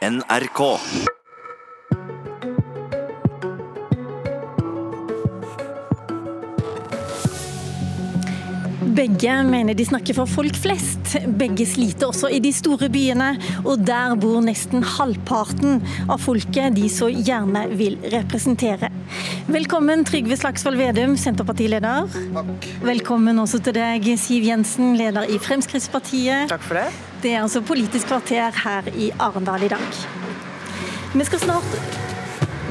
NRK. Begge mener de snakker for folk flest. Begge sliter også i de store byene, og der bor nesten halvparten av folket de så gjerne vil representere. Velkommen Trygve Slagsvold Vedum, Senterpartileder. Takk. Velkommen også til deg, Siv Jensen, leder i Fremskrittspartiet. Takk for det. Det er altså Politisk kvarter her i Arendal i dag. Vi skal snart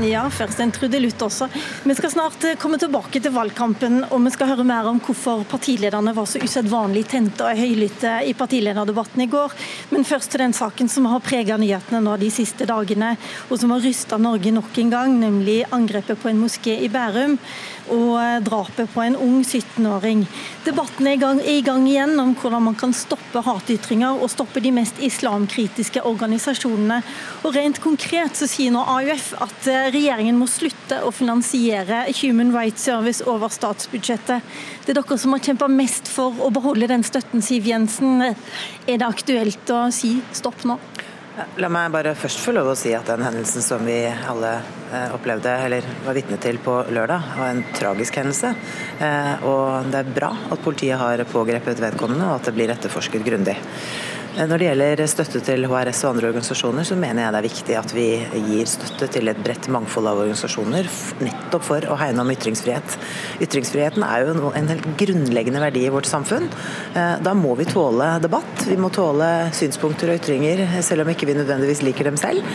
ja, først en trudelutt også. Vi skal snart eh, komme tilbake til valgkampen, og vi skal høre mer om hvorfor partilederne var så usedvanlig tente og høylytte i partilederdebatten i går. Men først til den saken som har preget nyhetene nå de siste dagene, og som har rysta Norge nok en gang, nemlig angrepet på en moské i Bærum og eh, drapet på en ung 17-åring. Debatten er i, gang, er i gang igjen om hvordan man kan stoppe hatytringer og stoppe de mest islamkritiske organisasjonene. Og Rent konkret så sier nå AUF at eh, regjeringen må slutte å finansiere Human Rights Service over statsbudsjettet. Det er dere som har kjempa mest for å beholde den støtten, Siv Jensen. Er det aktuelt å si stopp nå? La meg bare først få lov å si at den hendelsen som vi alle eh, opplevde, eller var vitne til på lørdag, var en tragisk hendelse. Eh, og det er bra at politiet har pågrepet vedkommende, og at det blir etterforsket grundig. Eh, når det gjelder støtte til HRS og andre organisasjoner, så mener jeg det er viktig at vi gir støtte til et bredt mangfold av organisasjoner, nettopp for å hegne om ytringsfrihet. Ytringsfriheten er jo en helt grunnleggende verdi i vårt samfunn. Eh, da må vi tåle debatt, vi må tåle synspunkter og ytringer, selv om ikke vi nødvendigvis liker dem selv.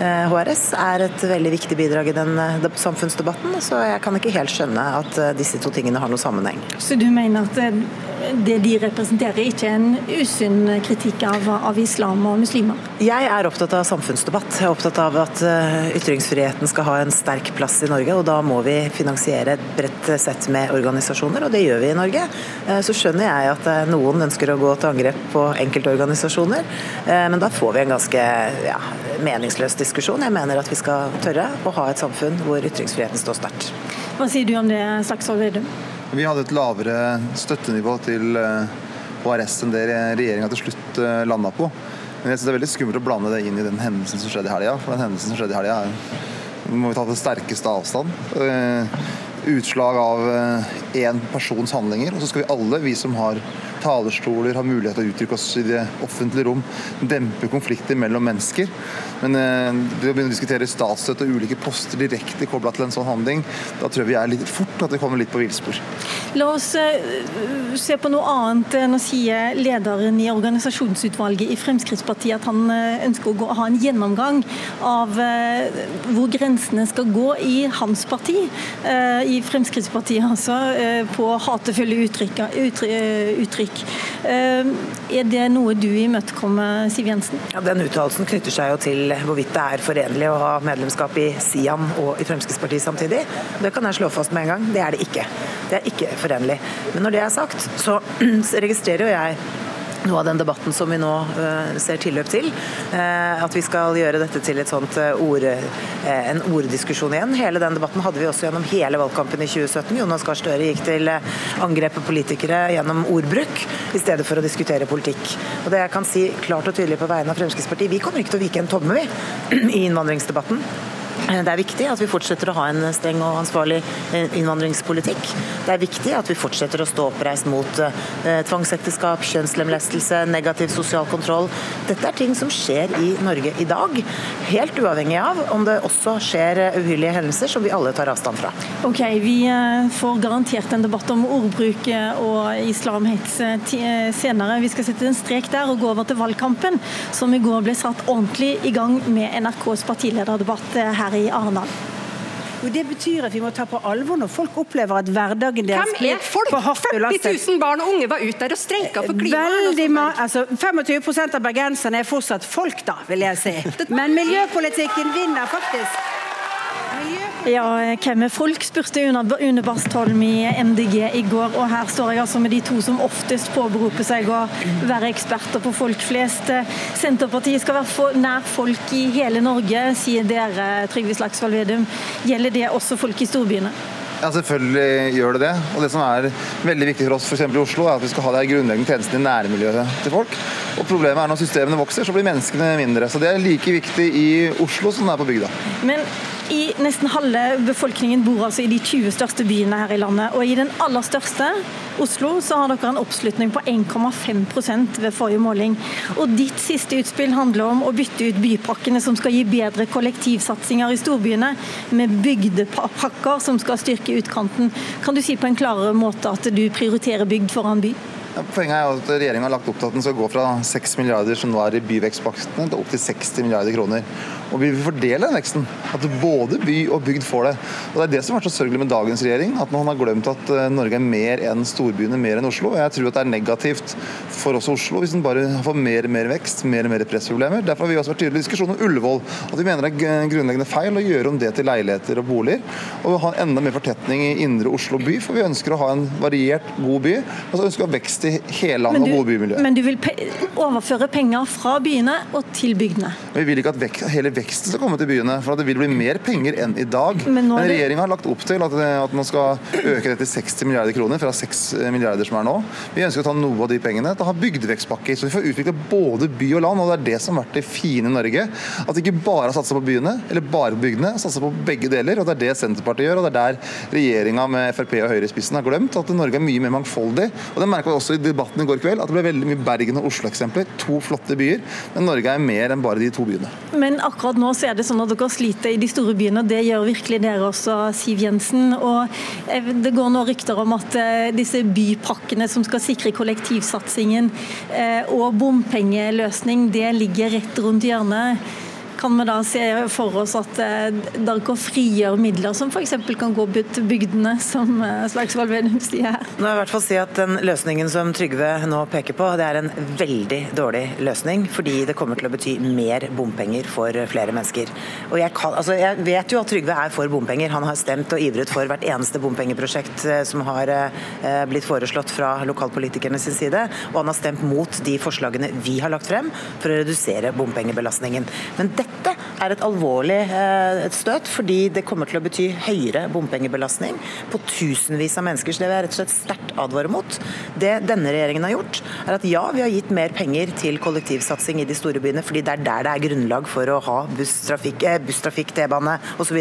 HRS eh, er et veldig viktig bidrag i den samfunnsdebatten, så jeg kan ikke helt skjønne at disse to tingene har noe sammenheng. Så du mener at det de representerer, ikke en usunn kritikk av, av, islam og muslimer? Jeg er opptatt av samfunnsdebatt. Jeg er opptatt av at uh, ytringsfriheten skal ha en sterk plass i Norge. og Da må vi finansiere et bredt sett med organisasjoner, og det gjør vi i Norge. Uh, så skjønner jeg at uh, noen ønsker å gå til angrep på enkeltorganisasjoner, men da får vi en ganske ja, meningsløs diskusjon. Jeg mener at vi skal tørre å ha et samfunn hvor ytringsfriheten står sterkt. Hva sier du om det, Slagsvold Vedum? Vi hadde et lavere støttenivå til HRS enn det regjeringa til slutt eh, landa på. Men jeg synes det er veldig skummelt å blande det inn i den hendelsen som skjedde i helga. For den hendelsen som skjedde i helga, må vi ta på sterkeste avstand. Eh, utslag av én eh, persons handlinger. Og så skal vi alle, vi som har talerstoler, har mulighet til å uttrykke oss i det offentlige rom, dempe konflikter mellom mennesker. Men eh, det å begynne å diskutere statsstøtte og ulike poster direkte kobla til en sånn handling, da tror jeg vi er litt fort at vi kommer litt på villspor. La oss eh, se på noe annet. Nå sier lederen i organisasjonsutvalget i Fremskrittspartiet at han eh, ønsker å gå, ha en gjennomgang av hvor grensene skal gå i hans parti, i Fremskrittspartiet altså, på hatefulle uttrykk. uttrykk. Eh, er det noe du imøtekommer, Siv Jensen? Ja, Den uttalelsen knytter seg jo til hvorvidt det er forenlig å ha medlemskap i Sian og i Fremskrittspartiet samtidig. Det kan jeg slå fast med en gang. Det er det ikke. Det er ikke forenlig. Men når det er sagt, så registrerer jo jeg noe av den debatten som vi nå uh, ser tilløp til. Uh, at vi skal gjøre dette til sånt uh, en orddiskusjon igjen. Hele den debatten hadde vi også gjennom hele valgkampen i 2017. Jonas Gahr Støre gikk til angrep på politikere gjennom ordbruk, i stedet for å diskutere politikk. Og det jeg kan si klart og tydelig på vegne av Fremskrittspartiet, vi kommer ikke til å vike en tomme, vi, i innvandringsdebatten. Eh, det er viktig at vi fortsetter å ha en streng og ansvarlig eh, innvandringspolitikk. Det er viktig at vi fortsetter å stå oppreist mot eh, tvangsekteskap, kjønnslemlestelse, negativ sosial kontroll. Dette er ting som skjer i Norge i dag, helt uavhengig av om det også skjer uhyrlige hendelser som vi alle tar avstand fra. Ok, Vi får garantert en debatt om ordbruk og islamhets senere. Vi skal sette en strek der og gå over til valgkampen, som i går ble satt ordentlig i gang med NRKs partilederdebatt her i Arendal? Jo, Det betyr at vi må ta på alvor når folk opplever at hverdagen deres blir for hardt belastet. 40 000 barn og unge var ute der og streika for klimaet. Altså, 25% av bergenserne er fortsatt folk, da, vil jeg si. Men miljøpolitikken vinner faktisk. Ja, hvem er folk, spurte Une Bastholm i MDG i går. Og her står jeg altså med de to som oftest påberoper seg å være eksperter på folk flest. Senterpartiet skal være nær folk i hele Norge, sier dere, Trygve Slagsvold Vedum. Gjelder det også folk i storbyene? Ja, Selvfølgelig gjør det det. Og Det som er veldig viktig for oss for i Oslo, er at vi skal ha de grunnleggende tjenestene i nærmiljøet til folk. Og problemet er når systemene vokser, så blir menneskene mindre. Så det er like viktig i Oslo som det er på bygda. Men i nesten halve befolkningen bor altså i de 20 største byene her i landet. Og i den aller største, Oslo, så har dere en oppslutning på 1,5% ved forrige måling. Og ditt siste utspill handler om å bytte ut bypakkene som skal gi bedre kollektivsatsinger i storbyene, med bygdepakker som skal styrke utkanten. Kan du si på en klarere måte at du prioriterer bygd foran by? Poenget er at Regjeringa har lagt opp til at den skal gå fra 6 milliarder som nå er i byvekstpaktene, til opp til 60 milliarder kroner. Og Vi vil fordele den veksten. At både by og bygd får det. Og Det er det som har vært så sørgelig med dagens regjering. At man har glemt at eh, Norge er mer enn storbyene, mer enn Oslo. Og Jeg tror at det er negativt for oss Oslo hvis den bare får mer og mer vekst, mer og mer pressproblemer. Derfor har vi også vært tydelige i diskusjonen om Ullevål. At vi mener det er grunnleggende feil å gjøre om det til leiligheter og boliger. Og ha enda mer fortetning i indre Oslo by. For vi ønsker å ha en variert, god by. Og så ønsker vi vekst hele landet og gode bymiljøer. Men du vil pe overføre penger fra byene og til bygdene? Vi vil ikke at vek hele veksten skal komme til byene, for det vil bli mer penger enn i dag. Men, Men regjeringa har lagt opp til at, at, man skal øke det til 60 milliarder kroner, fra 6 milliarder som er nå. Vi ønsker å ta noe av de pengene til å ha bygdevekstpakker, så vi får utvikle både by og land. og Det er det som har vært det fine i Norge. At ikke bare har satsa på byene, eller bare på bygdene, satsa på begge deler. og Det er det Senterpartiet gjør, og det er der regjeringa med Frp og Høyre i spissen har glemt at Norge er mye mer mangfoldig. og Det merker vi også i debatten i går kveld, at det ble veldig mye Bergen og Oslo-eksempler. To flotte byer. Men Norge er mer enn bare de to byene. Men akkurat nå så er det sånn at dere sliter i de store byene, og det gjør virkelig dere også, Siv Jensen. Og det går nå rykter om at eh, disse bypakkene som skal sikre kollektivsatsingen eh, og bompengeløsning, det ligger rett rundt hjørnet kan vi da se for oss at eh, dere frigjør midler som f.eks. kan gå til bygdene, som eh, Slagsvold Vedum sier her? Nå vil jeg i hvert fall si at Den løsningen som Trygve nå peker på, det er en veldig dårlig løsning. Fordi det kommer til å bety mer bompenger for flere mennesker. Og jeg, kan, altså jeg vet jo at Trygve er for bompenger. Han har stemt og ivret for hvert eneste bompengeprosjekt eh, som har blitt foreslått fra lokalpolitikerne sin side. Og han har stemt mot de forslagene vi har lagt frem for å redusere bompengebelastningen. Men dette dette er et alvorlig eh, et støt, fordi det kommer til å bety høyere bompengebelastning på tusenvis av mennesker. Så det vil jeg rett og slett sterkt advare mot. Det denne regjeringen har gjort, er at ja, vi har gitt mer penger til kollektivsatsing i de store byene, fordi det er der det er grunnlag for å ha busstrafikk, eh, busstrafikk T-bane osv.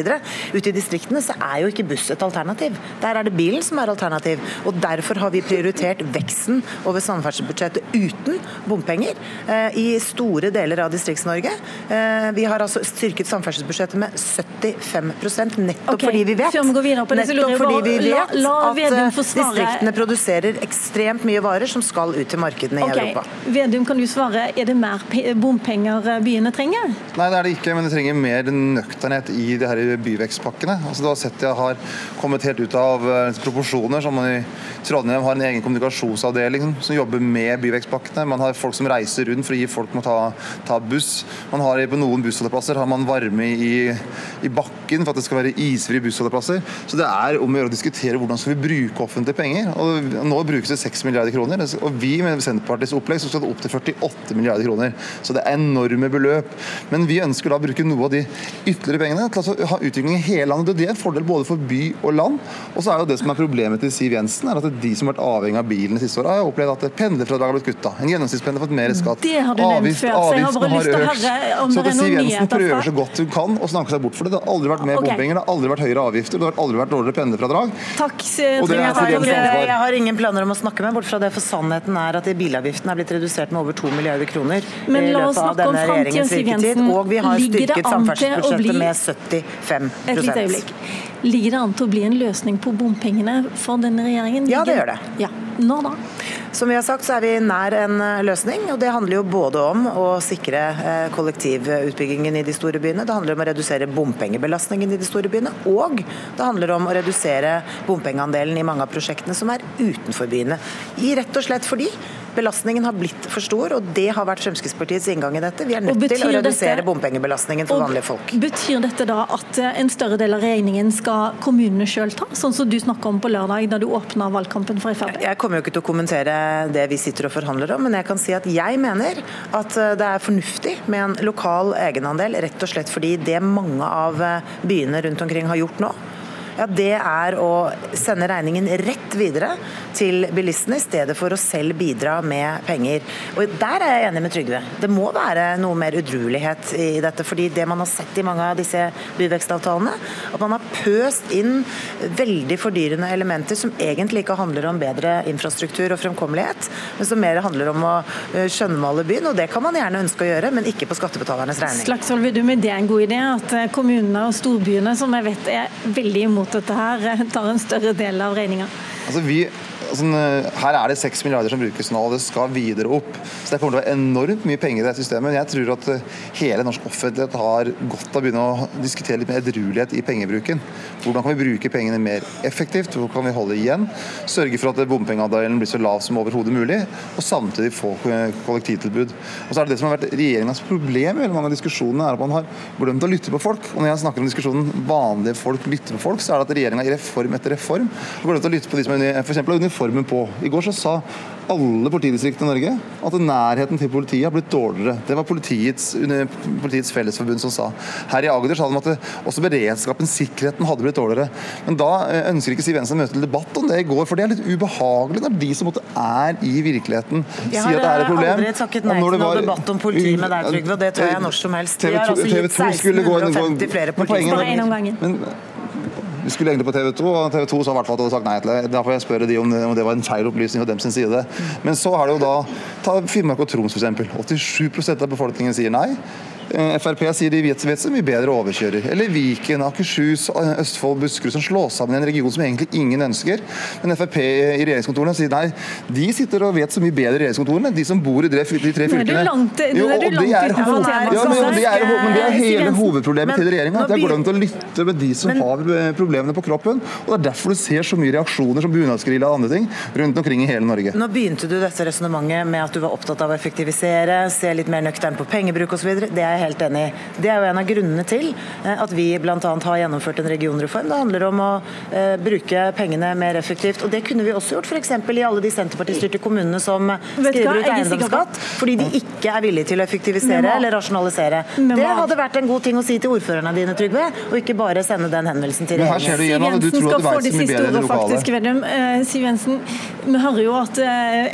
Ute i distriktene så er jo ikke buss et alternativ. Der er det bilen som er alternativ. Og derfor har vi prioritert veksten over samferdselsbudsjettet uten bompenger eh, i store deler av Distrikts-Norge. Vi har altså styrket samferdselsbudsjettet med 75 nettopp okay. fordi vi vet, nettopp fordi vi vet la, la at eh, distriktene produserer ekstremt mye varer som skal ut til markedene okay. i Europa. Vedum, kan du svare, Er det mer bompenger eh, byene trenger? Nei, det er det ikke, men det trenger mer nøkternhet i de her byvekstpakkene. Altså, du har sett jeg har kommet helt ut av eh, proporsjoner. som man i Trondheim har en egen kommunikasjonsavdeling som jobber med byvekstpakkene. Man har folk som reiser rundt for å gi folk med å ta, ta buss. Man har på noen bussholdeplasser har man varme i, i, bakken for at det skal være isfrie bussholdeplasser. Så det er om å gjøre å diskutere hvordan skal vi bruke offentlige penger. Og Nå brukes det 6 milliarder kroner, og vi med Senterpartiets opplegg så skal det opp til 48 milliarder kroner. Så det er enorme beløp. Men vi ønsker da å bruke noe av de ytterligere pengene til å ha utvikling i hele landet. Det er en fordel både for by og land. Og så er jo det som er problemet til Siv Jensen, er at de som har vært avhengig av bilen de siste åra, har opplevd at pendlerfradraget har blitt kutta. En gjennomsnittspendler har fått mer skatt. Det har du nevnt før, så jeg har bare lyst til å høre om det er noen Siv Jensen prøver så godt hun kan å snakke seg bort for det. Det har aldri vært mer okay. bompenger, det har aldri vært høyere avgifter, det har aldri vært dårligere pendlerfradrag. Takk, Jeg har ingen planer om å snakke meg bort fra det, for sannheten er at bilavgiften er blitt redusert med over 2 milliarder kroner Men la oss snakke om framtiden, Siv Jensen. Og vi har styrket samferdselsbudsjettet med 75 Et lite øyeblikk. Ligger det an til å bli en løsning på bompengene for denne regjeringen? Ja, det gjør det. Ja. Når da? Som vi har sagt, så er vi nær en eh, løsning. og Det handler jo både om å sikre eh, kollektivutbyggingen i de store byene, det handler om å redusere bompengebelastningen i de store byene, og det handler om å redusere bompengeandelen i mange av prosjektene som er utenfor byene. I rett og slett fordi Belastningen har blitt for stor, og det har vært Fremskrittspartiets inngang i dette. Vi er nødt til å redusere dette, bompengebelastningen for vanlige folk. Betyr dette da at eh, en større del av regningen skal kommunene sjøl ta, sånn som du snakka om på lørdag da du åpna valgkampen for Frp? Jeg kommer jo ikke til å kommentere det vi sitter og forhandler om, men jeg kan si at jeg mener at eh, det er fornuftig med en lokal egenandel, rett og slett fordi det mange av eh, byene rundt omkring har gjort nå, ja, det er å sende regningen rett videre til bilistene, i stedet for å selv bidra med penger. Og Der er jeg enig med Trygve. Det må være noe mer udruelighet i dette. fordi det man har sett i mange av disse byvekstavtalene, at man har pøst inn veldig fordyrende elementer som egentlig ikke handler om bedre infrastruktur og fremkommelighet, men som mer handler om å eh, skjønnmale byen. Og det kan man gjerne ønske å gjøre, men ikke på skattebetalernes regning. Slagsvold med det en god idé at eh, kommunene og storbyene, som jeg vet er veldig imot dette her, eh, tar en større del av regninga? Altså, vi Altså, her er det 6 milliarder som brukes nå, og det skal videre opp. Så Det kommer til å være enormt mye penger i det systemet. Men jeg tror at eh, hele norsk offentlighet har godt av å begynne å diskutere litt mer edruelighet i pengebruken. Hvordan kan vi bruke pengene mer effektivt? Hvor kan vi holde igjen? Sørge for at bompengeandelen blir så lav som overhodet mulig, og samtidig få kollektivtilbud. Og så er det det som har vært regjeringas problem i mange av diskusjonene, er at man har glemt å lytte på folk. Og når jeg snakker om diskusjonen vanlige folk lytter på folk, så er det at regjeringa i reform etter reform har glemt å lytte på de som er for uniform reformen på. I går så sa alle politidistriktene i Norge at nærheten til politiet har blitt dårligere. Det var politiets, politiets fellesforbund som sa. Her i Agder sa de at det, også beredskapen, sikkerheten, hadde blitt dårligere. Men da eh, ønsker ikke Siv Jensen å møte til debatt om det i går, for det er litt ubehagelig når de som måtte er i virkeligheten, sier at det er et problem. Jeg har aldri takket nei til noen debatt om politi med deg, Trygve, og det tror jeg når som helst. Vi har altså gitt 1650 flere politistillinger. Vi skulle egentlig på TV 2, og TV 2 sa i hvert fall at de hadde sagt nei til det. Da får jeg spørre de om om det var en feil opplysning fra dem sin side. Men så har det jo da Ta Finnmark og Troms f.eks. 87% av befolkningen sier nei. Eh, Frp sier de vet, vet så mye bedre overkjører. Eller Viken, Akershus, eh, Østfold, Buskerud, som slås sammen i en region som egentlig ingen ønsker. Men Frp i regjeringskontorene sier nei, de sitter og vet så mye bedre i regjeringskontorene, de som bor i de, de tre fylkene. Jo, og det er, ja, men, det er, men det er hele hovedproblemet til regjeringa. Det er glemt å lytte med de som har eh, problemene på kroppen. og Det er derfor du ser så mye reaksjoner som bunadsgerilja og andre ting rundt omkring i hele Norge. Nå begynte du dette resonnementet med at du var opptatt av å effektivisere, se litt mer nøktern på pengebruk osv. Det er jeg helt enig i. Det er jo en av grunnene til eh, at vi bl.a. har gjennomført en regionreform. Det handler om å uh, bruke pengene mer effektivt. Og det kunne vi også gjort f.eks. i alle de Senterparti-styrte kommunene som skriver ut eiendomsskatt fordi de ikke er villige til å effektivisere eller rasjonalisere. Det hadde vært en god ting å si til ordførerne dine, Trygve, og ikke bare sende den henvendelsen til regjeringen. Siv Jensen skal få de siste ordene, faktisk. Uh, Siv Jensen, vi hører jo at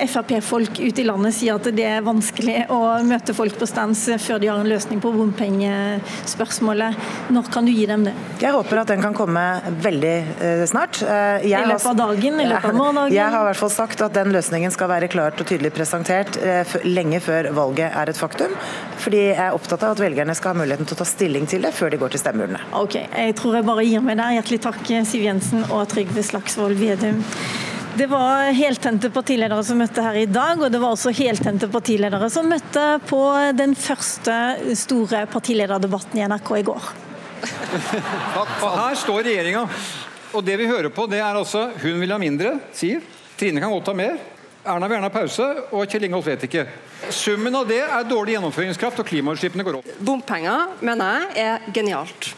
Frp-folk ute i landet sier at det er vanskelig å møte folk på stans før de har en løsning på bompenger bompengespørsmålet. Når kan du gi dem det? Jeg håper at den kan komme veldig eh, snart. Eh, jeg I løpet av dagen? I løpet av morgendagen? Jeg har i hvert fall sagt at den løsningen skal være klart og tydelig presentert eh, lenge før valget er et faktum. Fordi jeg er opptatt av at velgerne skal ha muligheten til å ta stilling til det før de går til stemmeurnene. Ok, jeg tror jeg bare gir meg der. Hjertelig takk Siv Jensen og Trygve Slagsvold Vedum. Det var heltente partiledere som møtte her i dag, og det var også heltente partiledere som møtte på den første store partilederdebatten i NRK i går. Og her står regjeringa, og det vi hører på, det er altså hun vil ha mindre, Siv. Trine kan godt ha mer. Erna vil gjerne ha pause, og Kjell Ingolf vet ikke. Summen av det er dårlig gjennomføringskraft, og klimautslippene går opp. Bompenger mener jeg er genialt.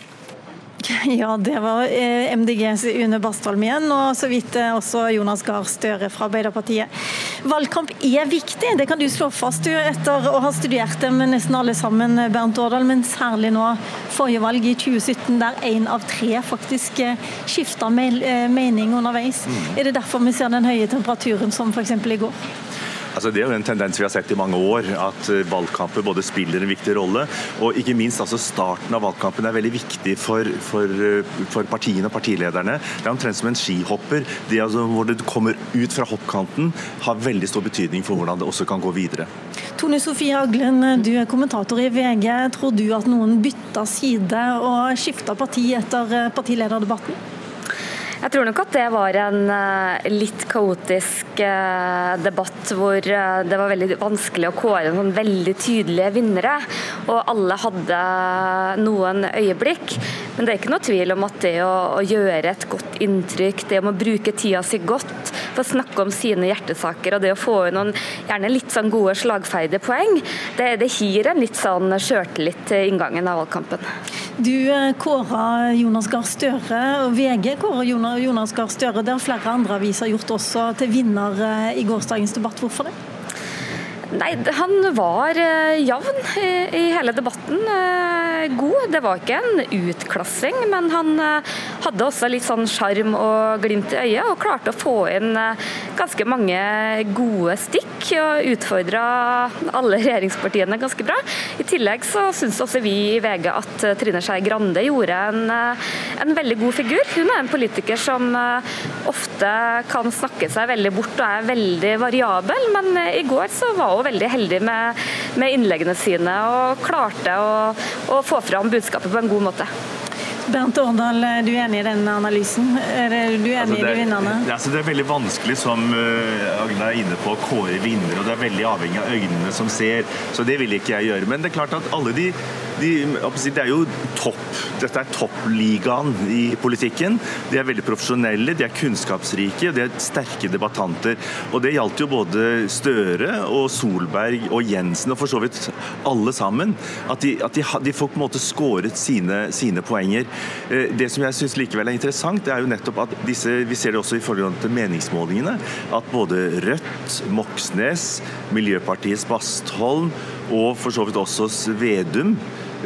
Ja, det var eh, MDGs Une Bastholm igjen, og så vidt eh, også Jonas Gahr Støre fra Arbeiderpartiet. Valgkamp er viktig, det kan du slå fast du, etter å ha studert med nesten alle sammen, Bernt Årdal, men særlig nå forrige valg i 2017, der én av tre faktisk eh, skifta mening underveis. Mm. Er det derfor vi ser den høye temperaturen som f.eks. i går? Altså, det er jo en tendens vi har sett i mange år, at eh, valgkamper både spiller en viktig rolle. Og ikke minst altså starten av valgkampen er veldig viktig for, for, eh, for partiene og partilederne. Det er omtrent som en skihopper. Det altså, hvor du kommer ut fra hoppkanten, har veldig stor betydning for hvordan det også kan gå videre. Tone Sofie Aglen, du er kommentator i VG. Tror du at noen bytta side og skifta parti etter eh, partilederdebatten? Jeg tror nok at det var en eh, litt kaotisk eh, debatt hvor eh, det var veldig vanskelig å kåre noen veldig tydelige vinnere. Og alle hadde noen øyeblikk. Men det er ikke noe tvil om at det å, gjøre et godt inntrykk, det om å bruke tida si godt for å snakke om sine hjertesaker og det å få inn noen gjerne litt sånn gode slagferdige poeng, det, det gir en litt sånn sjøltillit til inngangen av valgkampen. Du kåra Jonas Gahr Støre, og VG kårer Jonas Gahr Støre. Det har flere andre aviser gjort også til vinner eh, i gårsdagens debatt. Hvorfor det? Nei, Han var uh, jevn i, hele debatten. Uh, god. Det var ikke en utklassing, men han uh, hadde også litt sånn sjarm og glimt i øyet, og klarte å få inn ganske mange gode stikk og utfordra alle regjeringspartiene ganske bra. I tillegg så syns også vi i VG at Trine Skei Grande gjorde en, en veldig god figur. Hun er en politiker som ofte kan snakke seg veldig bort og er veldig variabel, men i går så var hun veldig heldig med, med innleggene sine og klarte å, å få fram budskapet på en god måte. Bernt Årdal, du er enig i den analysen? Er du enig altså det, i de vinnerne? Altså det er veldig vanskelig, som Agne er inne på, å kåre vinnere. og Det er veldig avhengig av øynene som ser, så det vil ikke jeg gjøre. Men det er klart at alle de de, det er jo topp. Dette er toppligaen i politikken. De er veldig profesjonelle, de er kunnskapsrike, de er sterke debattanter. Og det gjaldt jo både Støre og Solberg og Jensen, og for så vidt alle sammen. At de, at de, de får på en måte skåret sine, sine poenger. Eh, det som jeg syns likevel er interessant, det er jo nettopp at disse, vi ser det også i forhold til meningsmålingene, at både Rødt, Moxnes, Miljøpartiets Bastholm og for så vidt også Vedum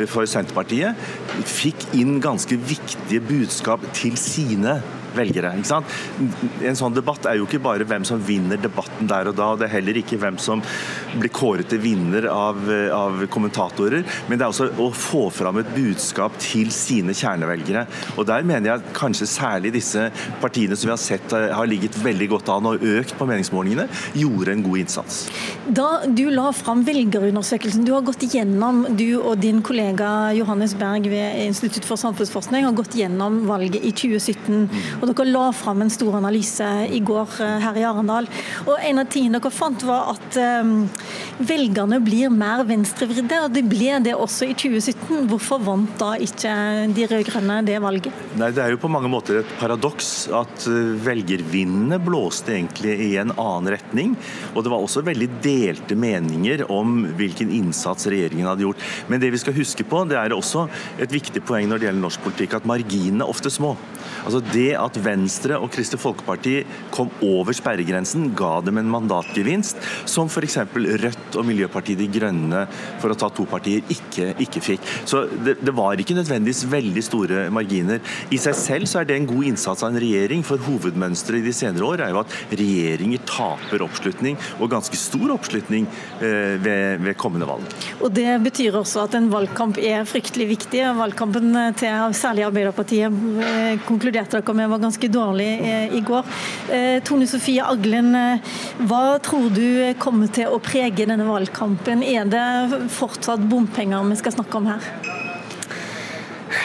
for Senterpartiet, fikk inn ganske viktige budskap til sine velgere. En sånn debatt er jo ikke bare hvem som vinner debatten der og da, og det er heller ikke hvem som blir kåret til vinner av, av kommentatorer, men det er også å få fram et budskap til sine kjernevelgere. Og Der mener jeg kanskje særlig disse partiene som vi har sett eh, har ligget veldig godt an og økt på meningsmålingene, gjorde en god innsats. Da du la fram velgerundersøkelsen, du har gått igjennom, du og din kollega Johannes Berg ved Institutt for samfunnsforskning har gått gjennom valget i 2017. Og Dere la fram en stor analyse i går eh, her i Arendal. Og En av tingene dere fant var at um, velgerne blir mer venstrevridde. og Det ble det også i 2017. Hvorfor vant da ikke de rød-grønne det valget? Nei, Det er jo på mange måter et paradoks at velgervindene velgervinnene blåste egentlig i en annen retning. Og det var også veldig delte meninger om hvilken innsats regjeringen hadde gjort. Men det vi skal huske på, det er også et viktig poeng når det gjelder norsk politikk, at marginene ofte små. Altså Det at Venstre og Kristelig Folkeparti kom over sperregrensen, ga dem en mandatgevinst som f.eks. Rødt og Miljøpartiet De Grønne, for å ta to partier, ikke, ikke fikk. Så det, det, var ikke nødvendigvis veldig store marginer. I seg selv så er det en god innsats av en regjering, for hovedmønsteret i de senere år er jo at regjeringer taper oppslutning, og ganske stor oppslutning eh, ved, ved kommende valg. Og Det betyr også at en valgkamp er fryktelig viktig. Valgkampen til særlig Arbeiderpartiet eh, konkluderte dere med var ganske dårlig eh, i går. Eh, Tone Sofie Aglen, eh, hva tror du kommer til å prege denne valgkampen? Er det fortsatt bompenger vi skal snakke om her?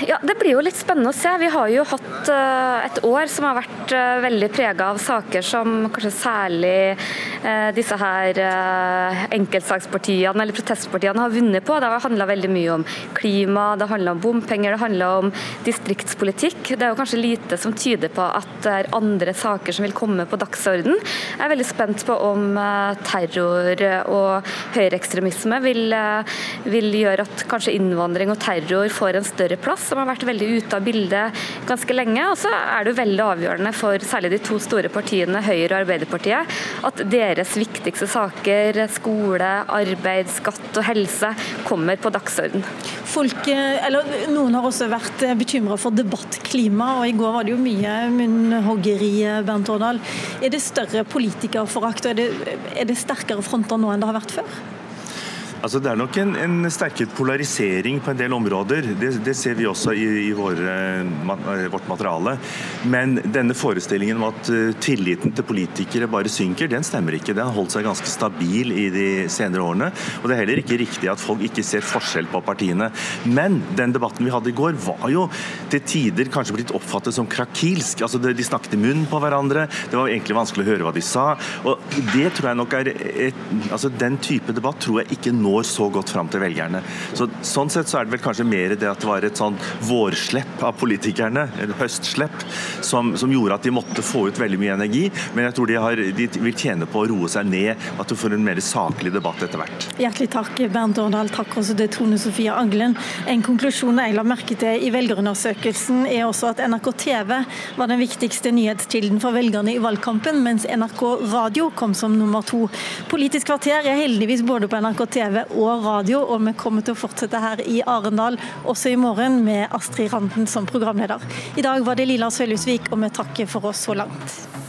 Ja, Det blir jo litt spennende å se. Vi har jo hatt uh, et år som har vært uh, veldig prega av saker som kanskje særlig uh, disse her enkeltsakspartiene eller protestpartiene har vunnet på. Det har handla veldig mye om klima, det handla om bompenger, det handla om distriktspolitikk. Det er jo kanskje lite som tyder på at det er andre saker som vil komme på dagsorden. Jeg er veldig spent på om terror og høyreekstremisme vil, vil gjøre at kanskje innvandring og terror får en større plass som har vært veldig ute av bildet ganske lenge. Og så er det jo veldig avgjørende for særlig de to store partiene, Høyre og Arbeiderpartiet, at deres viktigste saker, skole, arbeid, skatt og helse, kommer på dagsorden. Folk, eller Noen har også vært bekymra for debattklima, og i går var det jo mye munnhoggeri, Bernt Årdal. Er det større politikerforakt, og er det, er det sterkere fronter nå enn det har vært før? Altså, det er nok en, en sterkere polarisering på en del områder. Det, det ser vi også i, i våre, eh, vårt materiale. Men denne forestillingen om at uh, tilliten til politikere bare synker, den stemmer ikke. Den har holdt seg ganske stabil i de senere årene. Og det er heller ikke riktig at folk ikke ser forskjell på partiene. Men den debatten vi hadde i går, var jo til tider kanskje blitt oppfattet som krakilsk. Altså, De snakket i munnen på hverandre, det var egentlig vanskelig å høre hva de sa. Og det tror jeg nok er et, altså Den type debatt tror jeg ikke nå når så godt fram til velgerne. Så, sånn sett så er det vel kanskje mer det at det var et sånn vårslepp av politikerne, eller høstslepp, som, som, gjorde at de måtte få ut veldig mye energi. Men jeg tror de, har, de vil tjene på å roe seg ned, at du får en mer saklig debatt etter hvert. Hjertelig takk, Bernt Årdal. Takk også til Tone Sofie Aglen. En konklusjon jeg la merke til i velgerundersøkelsen er også at NRK TV var den viktigste nyhetskilden for velgerne i valgkampen, mens NRK Radio kom som nummer to. Politisk kvarter er heldigvis både på NRK TV Og radio, og vi kommer til å fortsette her i Arendal også i morgen med Astrid Randen som programleder. I dag var det Lila Sølhusvik, og vi takker for oss så langt.